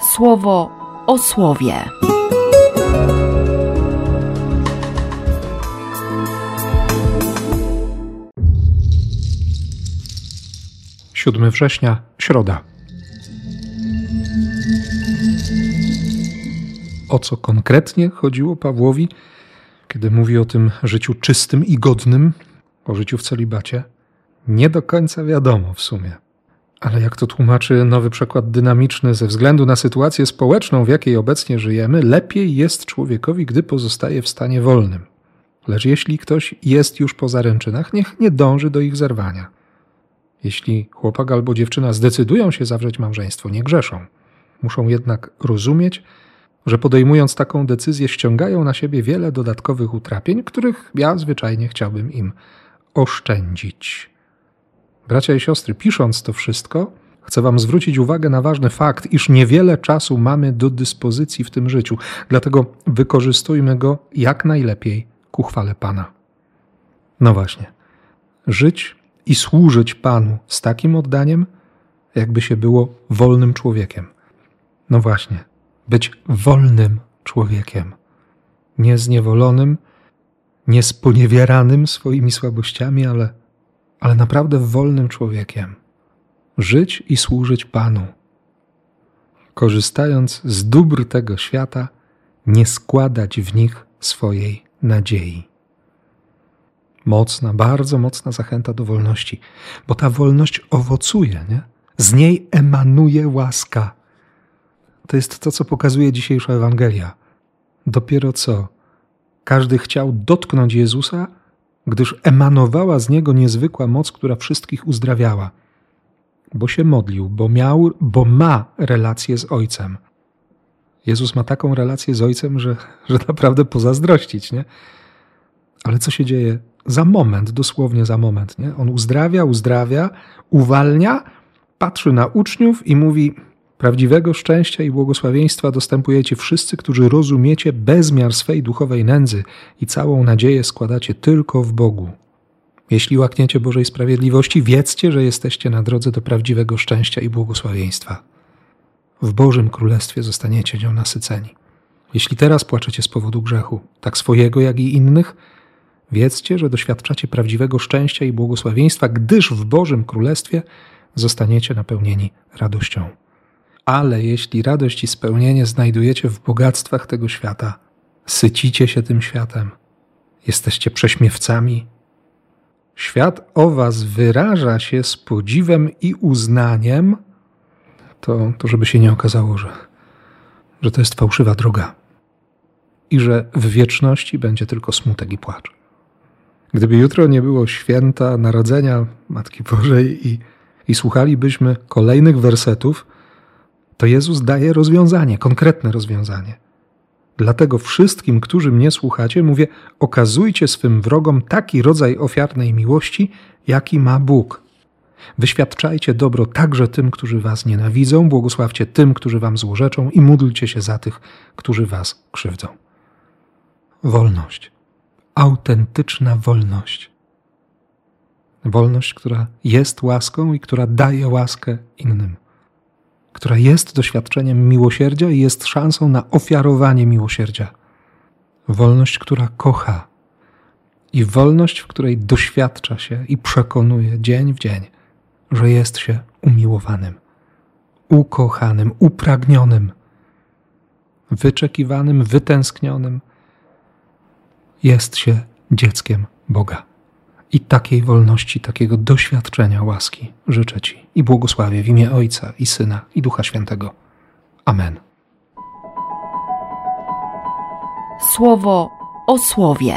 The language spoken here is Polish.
słowo o słowie. 7 września, środa. O co konkretnie chodziło Pawłowi, kiedy mówi o tym życiu czystym i godnym, o życiu w celibacie? Nie do końca wiadomo w sumie. Ale jak to tłumaczy nowy przekład dynamiczny, ze względu na sytuację społeczną, w jakiej obecnie żyjemy, lepiej jest człowiekowi, gdy pozostaje w stanie wolnym. Lecz jeśli ktoś jest już po zaręczynach, niech nie dąży do ich zerwania. Jeśli chłopak albo dziewczyna zdecydują się zawrzeć małżeństwo, nie grzeszą. Muszą jednak rozumieć, że podejmując taką decyzję, ściągają na siebie wiele dodatkowych utrapień, których ja zwyczajnie chciałbym im oszczędzić. Bracia i siostry, pisząc to wszystko, chcę Wam zwrócić uwagę na ważny fakt, iż niewiele czasu mamy do dyspozycji w tym życiu, dlatego wykorzystujmy go jak najlepiej ku chwale Pana. No właśnie, żyć i służyć Panu z takim oddaniem, jakby się było wolnym człowiekiem. No właśnie, być wolnym człowiekiem, niezniewolonym, niesponiewieranym swoimi słabościami, ale, ale naprawdę wolnym człowiekiem. Żyć i służyć Panu. Korzystając z dóbr tego świata, nie składać w nich swojej nadziei mocna, bardzo mocna zachęta do wolności, bo ta wolność owocuje, nie? Z niej emanuje łaska. To jest to, co pokazuje dzisiejsza Ewangelia. Dopiero co każdy chciał dotknąć Jezusa, gdyż emanowała z niego niezwykła moc, która wszystkich uzdrawiała. Bo się modlił, bo miał, bo ma relację z Ojcem. Jezus ma taką relację z Ojcem, że, że naprawdę pozazdrościć, nie? Ale co się dzieje za moment, dosłownie za moment. Nie? On uzdrawia, uzdrawia, uwalnia, patrzy na uczniów i mówi: Prawdziwego szczęścia i błogosławieństwa dostępujecie wszyscy, którzy rozumiecie bezmiar swej duchowej nędzy i całą nadzieję składacie tylko w Bogu. Jeśli łakniecie Bożej sprawiedliwości, wiedzcie, że jesteście na drodze do prawdziwego szczęścia i błogosławieństwa. W Bożym Królestwie zostaniecie nią nasyceni. Jeśli teraz płaczecie z powodu grzechu, tak swojego, jak i innych, Wiedzcie, że doświadczacie prawdziwego szczęścia i błogosławieństwa, gdyż w Bożym Królestwie zostaniecie napełnieni radością. Ale jeśli radość i spełnienie znajdujecie w bogactwach tego świata, sycicie się tym światem, jesteście prześmiewcami, świat o was wyraża się z podziwem i uznaniem, to, to żeby się nie okazało, że, że to jest fałszywa droga. I że w wieczności będzie tylko smutek i płacz. Gdyby jutro nie było święta Narodzenia Matki Bożej i, i słuchalibyśmy kolejnych wersetów, to Jezus daje rozwiązanie, konkretne rozwiązanie. Dlatego wszystkim, którzy mnie słuchacie, mówię: okazujcie swym wrogom taki rodzaj ofiarnej miłości, jaki ma Bóg. Wyświadczajcie dobro także tym, którzy was nienawidzą, błogosławcie tym, którzy wam złorzeczą i módlcie się za tych, którzy was krzywdzą. Wolność autentyczna wolność. Wolność, która jest łaską i która daje łaskę innym, która jest doświadczeniem miłosierdzia i jest szansą na ofiarowanie miłosierdzia. Wolność, która kocha i wolność, w której doświadcza się i przekonuje dzień w dzień, że jest się umiłowanym, ukochanym, upragnionym, wyczekiwanym, wytęsknionym jest się dzieckiem Boga. I takiej wolności, takiego doświadczenia łaski życzę Ci i błogosławię w imię Ojca i Syna i Ducha Świętego. Amen. Słowo o słowie.